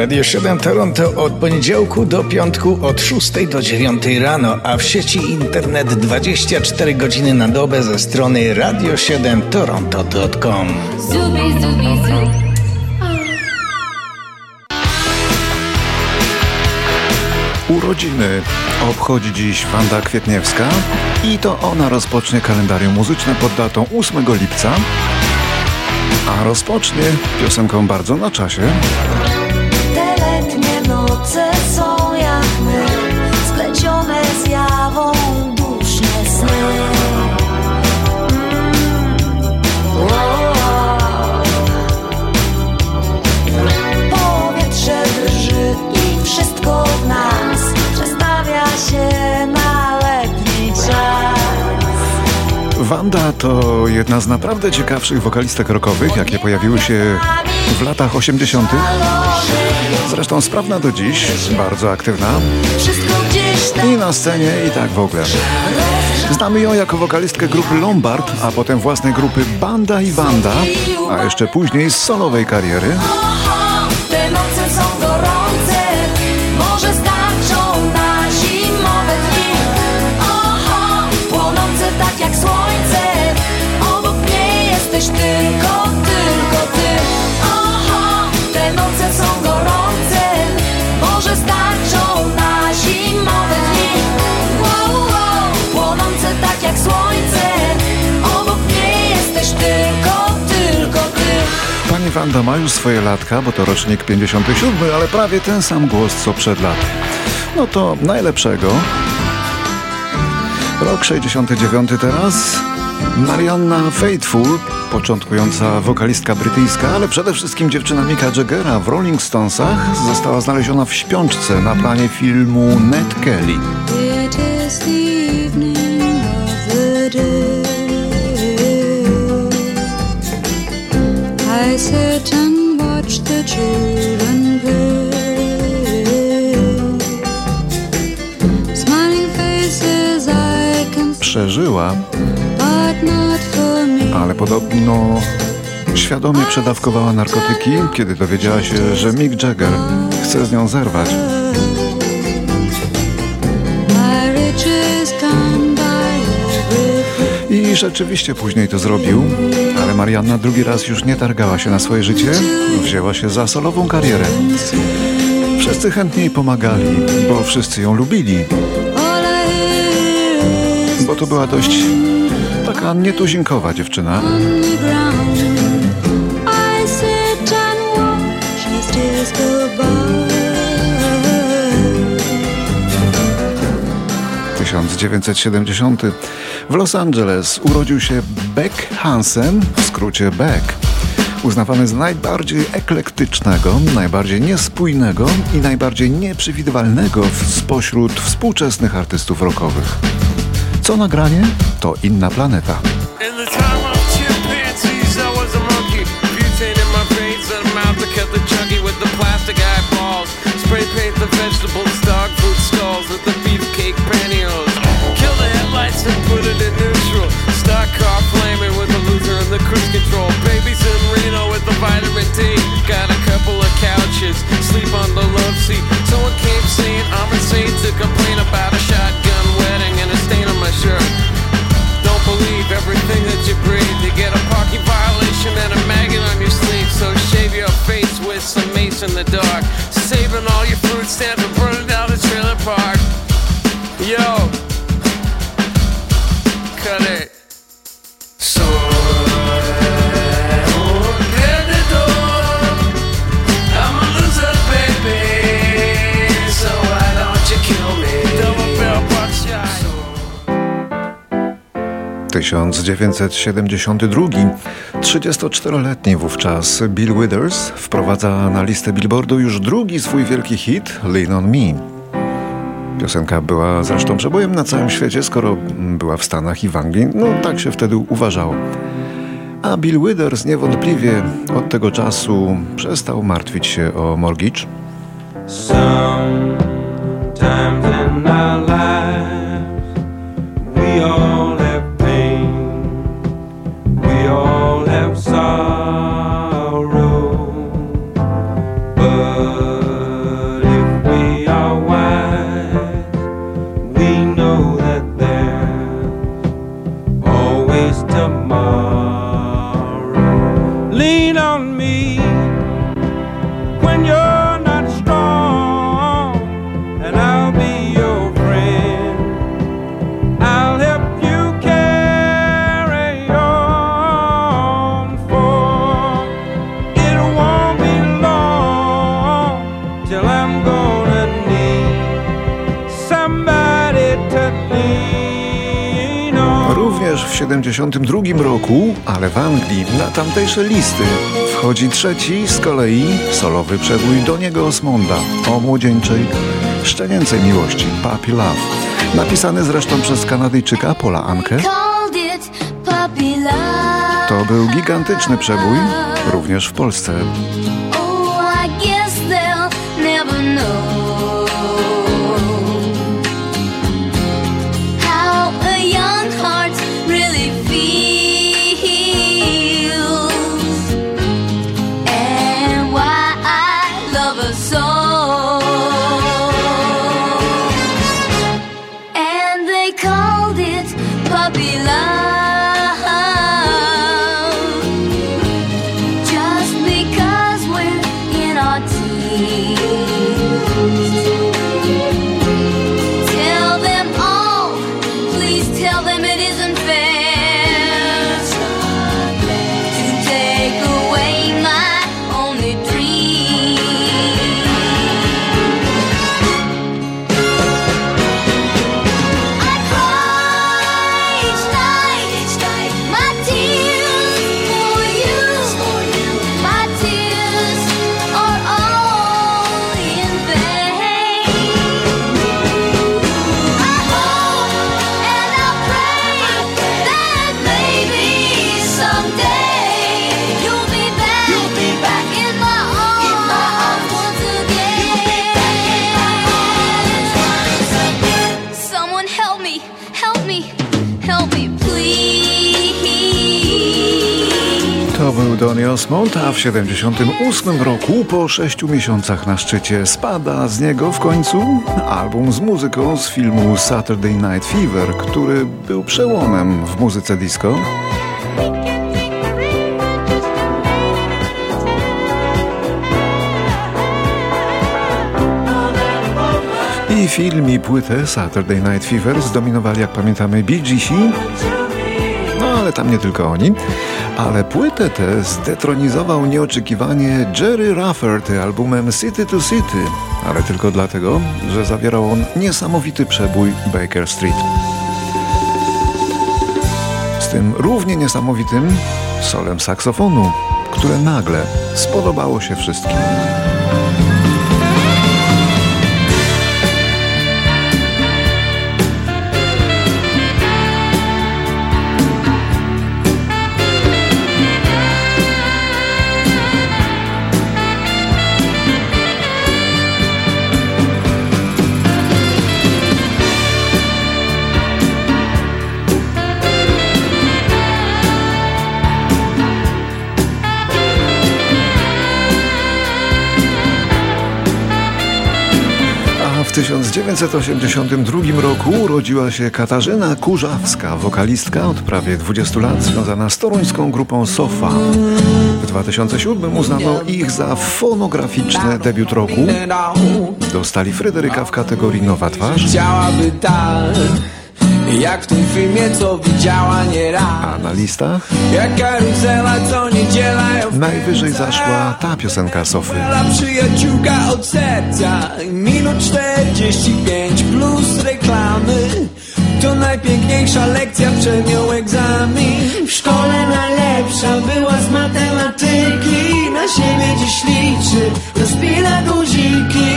Radio 7 Toronto od poniedziałku do piątku od 6 do 9 rano, a w sieci internet 24 godziny na dobę ze strony radio7toronto.com. Zubi, zubi, zubi. Urodziny obchodzi dziś Wanda Kwietniewska i to ona rozpocznie kalendarium muzyczne pod datą 8 lipca, a rozpocznie piosenką bardzo na czasie. it's all Wanda to jedna z naprawdę ciekawszych wokalistek rockowych, jakie pojawiły się w latach 80. Zresztą sprawna do dziś, bardzo aktywna i na scenie i tak w ogóle. Znamy ją jako wokalistkę grupy Lombard, a potem własnej grupy Banda i Wanda, a jeszcze później z solowej kariery. Wanda ma już swoje latka, bo to rocznik 57, ale prawie ten sam głos co przed laty. No to najlepszego. Rok 69 teraz. Marianna Faithful, początkująca wokalistka brytyjska, ale przede wszystkim dziewczyna Mika Jaggera w Rolling Stonesach, została znaleziona w śpiączce na planie filmu Ned Kelly. Sit and watch the children play. Smiling faces I can see, Przeżyła, but not for me. ale podobno świadomie przedawkowała narkotyki, kiedy dowiedziała się, że Mick Jagger chce z nią zerwać. I rzeczywiście później to zrobił, ale Marianna drugi raz już nie targała się na swoje życie, wzięła się za solową karierę. Wszyscy chętnie jej pomagali, bo wszyscy ją lubili, bo to była dość taka nietuzinkowa dziewczyna. on the ground. I sit and watch as days go by. 1970 w Los Angeles urodził się Beck Hansen, w skrócie Beck. Uznawany za najbardziej eklektycznego, najbardziej niespójnego i najbardziej nieprzewidywalnego spośród współczesnych artystów rockowych. Co nagranie? To inna planeta. In the time cruise control. Babies in Reno with the vitamin D. Got a couple of couches, sleep on the love seat. Someone came saying I'm insane to complain about a shotgun wedding and a stain on my shirt. Don't believe everything that you breathe. You get a parking violation and a maggot on your sleeve. So shave your face with some mace in the dark. Saving all your food stamps 1972. 34-letni wówczas Bill Withers wprowadza na listę Billboardu już drugi swój wielki hit Lean on Me. Piosenka była zresztą przebojem na całym świecie, skoro była w Stanach i w Anglii. No tak się wtedy uważało. A Bill Withers niewątpliwie od tego czasu przestał martwić się o mortgage. Sometimes in our lives, Również w 72 roku, ale w Anglii, na tamtejsze listy wchodzi trzeci z kolei solowy przebój Doniego Osmonda o młodzieńczej, szczenięcej miłości, Puppy Love. Napisany zresztą przez Kanadyjczyka Paula Ankę. Love. To był gigantyczny przebój, również w Polsce. To był Donny Osmond, a w 78 roku, po 6 miesiącach na szczycie, spada z niego w końcu album z muzyką z filmu Saturday Night Fever, który był przełomem w muzyce disco. I film i płytę Saturday Night Fever zdominowali, jak pamiętamy. No ale tam nie tylko oni. Ale płytę tę zdetronizował nieoczekiwanie Jerry Rafferty albumem City to City. Ale tylko dlatego, że zawierał on niesamowity przebój Baker Street. Z tym równie niesamowitym solem saksofonu, które nagle spodobało się wszystkim. 1982 roku urodziła się Katarzyna Kurzawska, wokalistka od prawie 20 lat związana z toruńską grupą Sofa. W 2007 uznano ich za fonograficzny debiut roku. Dostali Fryderyka w kategorii Nowa Twarz, Chciałaby tak Jak w tym filmie, co widziała nieraz. A na listach? Jak karuzela, co niedziela najwyżej zaszła ta piosenka Sofy. Przyjaciółka od serca. Minut 45 plus reklamy. To najpiękniejsza lekcja przed nią egzamin. W szkole najlepsza była z matematyki. Na siebie dziś liczy, rozpina guziki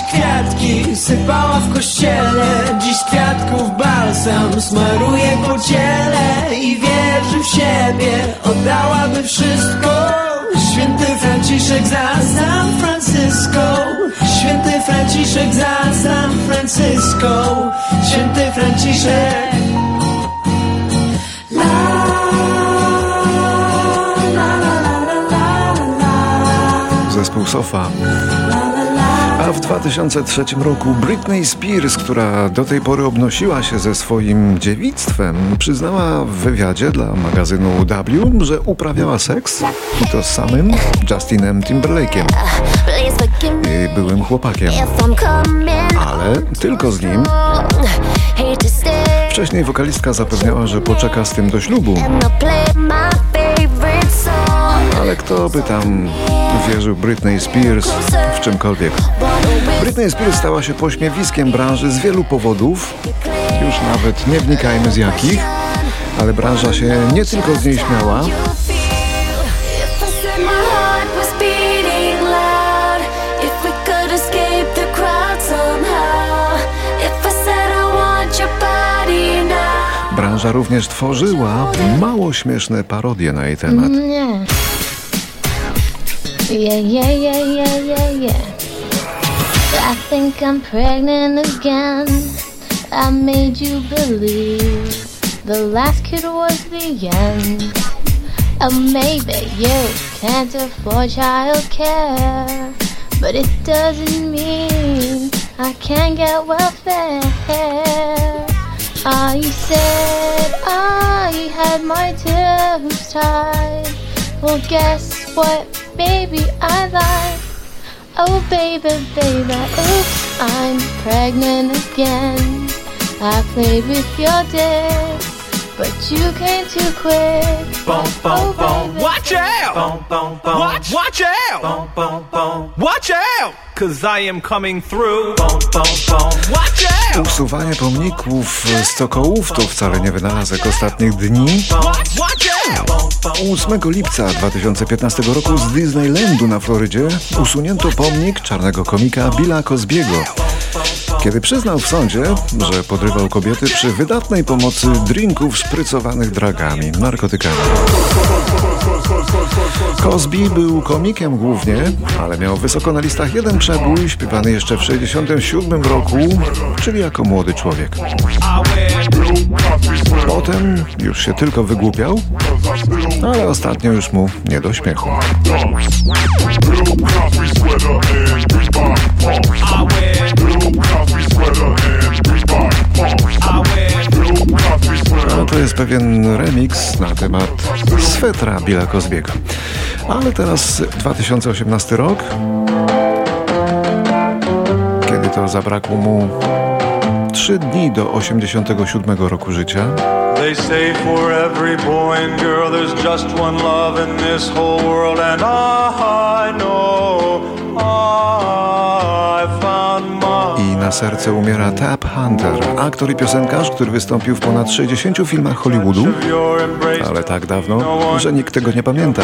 kiedyś kwiatki sypała w kościele. Dziś z kwiatków balsam smaruje po ciele I wierzy w siebie, oddałaby wszystko. Święty Franciszek za San Francisco. Święty Franciszek za San Francisco. Święty Franciszek. Zespół Sofa. W 2003 roku Britney Spears, która do tej pory obnosiła się ze swoim dziewictwem, przyznała w wywiadzie dla magazynu W, że uprawiała seks i to z samym Justinem me jej byłym chłopakiem. Ale tylko z nim. Wcześniej wokalistka zapewniała, że poczeka z tym do ślubu. Ale kto by tam wierzył Britney Spears w czymkolwiek? Britney Spears stała się pośmiewiskiem branży z wielu powodów. Już nawet nie wnikajmy z jakich, ale branża się nie tylko z niej śmiała, branża również tworzyła mało śmieszne parodie na jej temat. Yeah. Yeah, yeah, yeah, yeah, yeah, yeah. I think I'm pregnant again. I made you believe the last kid was the end. Oh, maybe you can't afford childcare, but it doesn't mean I can't get welfare. I said I had my tubes tied. Well, guess what, baby, I lied. Oh, baby, baby, oops, I'm pregnant again. I played with your dick, but you came too quick. Boom, Oh, boom, boom. Watch out! Boom, boom, boom. Watch, watch out! Boom, boom, boom. Watch out! Cause I am coming through. Boom, boom, boom. Watch out! Usuwanie pomników stokołów to wcale nie wynalazek ostatnich dni. Watch, watch out! 8 lipca 2015 roku z Disneylandu na Florydzie usunięto pomnik czarnego komika Billa Cosbiego. Kiedy przyznał w sądzie, że podrywał kobiety przy wydatnej pomocy drinków szprycowanych dragami, narkotykami. Cosby był komikiem głównie, ale miał wysoko na listach jeden przebój śpiewany jeszcze w 67 roku, czyli jako młody człowiek. Potem już się tylko wygłupiał, ale ostatnio już mu nie do śmiechu. I wear jest pewien remix na temat swetra Billa Cosbiego. Ale teraz 2018 rok, kiedy to zabrakło mu 3 dni do 87 roku życia. They say for every boy and girl there's just one love in this whole world, and I know na serce umiera Tab Hunter, aktor i piosenkarz, który wystąpił w ponad 60 filmach Hollywoodu, ale tak dawno, że nikt tego nie pamięta.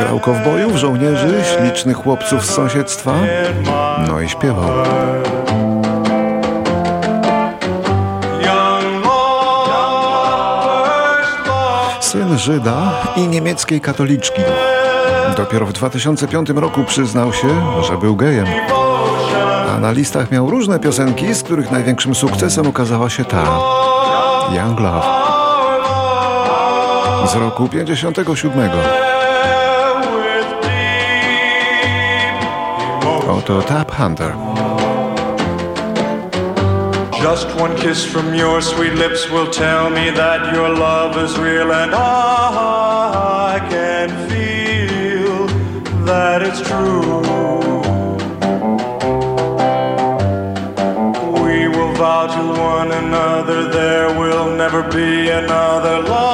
Grał kowbojów, żołnierzy, ślicznych chłopców z sąsiedztwa, no i śpiewał. Syn Żyda i niemieckiej katoliczki. Dopiero w 2005 roku przyznał się, że był gejem. Na listach miał różne piosenki, z których największym sukcesem okazała się ta Young Love z roku 57. with deep emotion. Oto Tap Hunter. Just one kiss from your sweet lips will tell me that your love is real, and I can feel that it's true. Never be another love.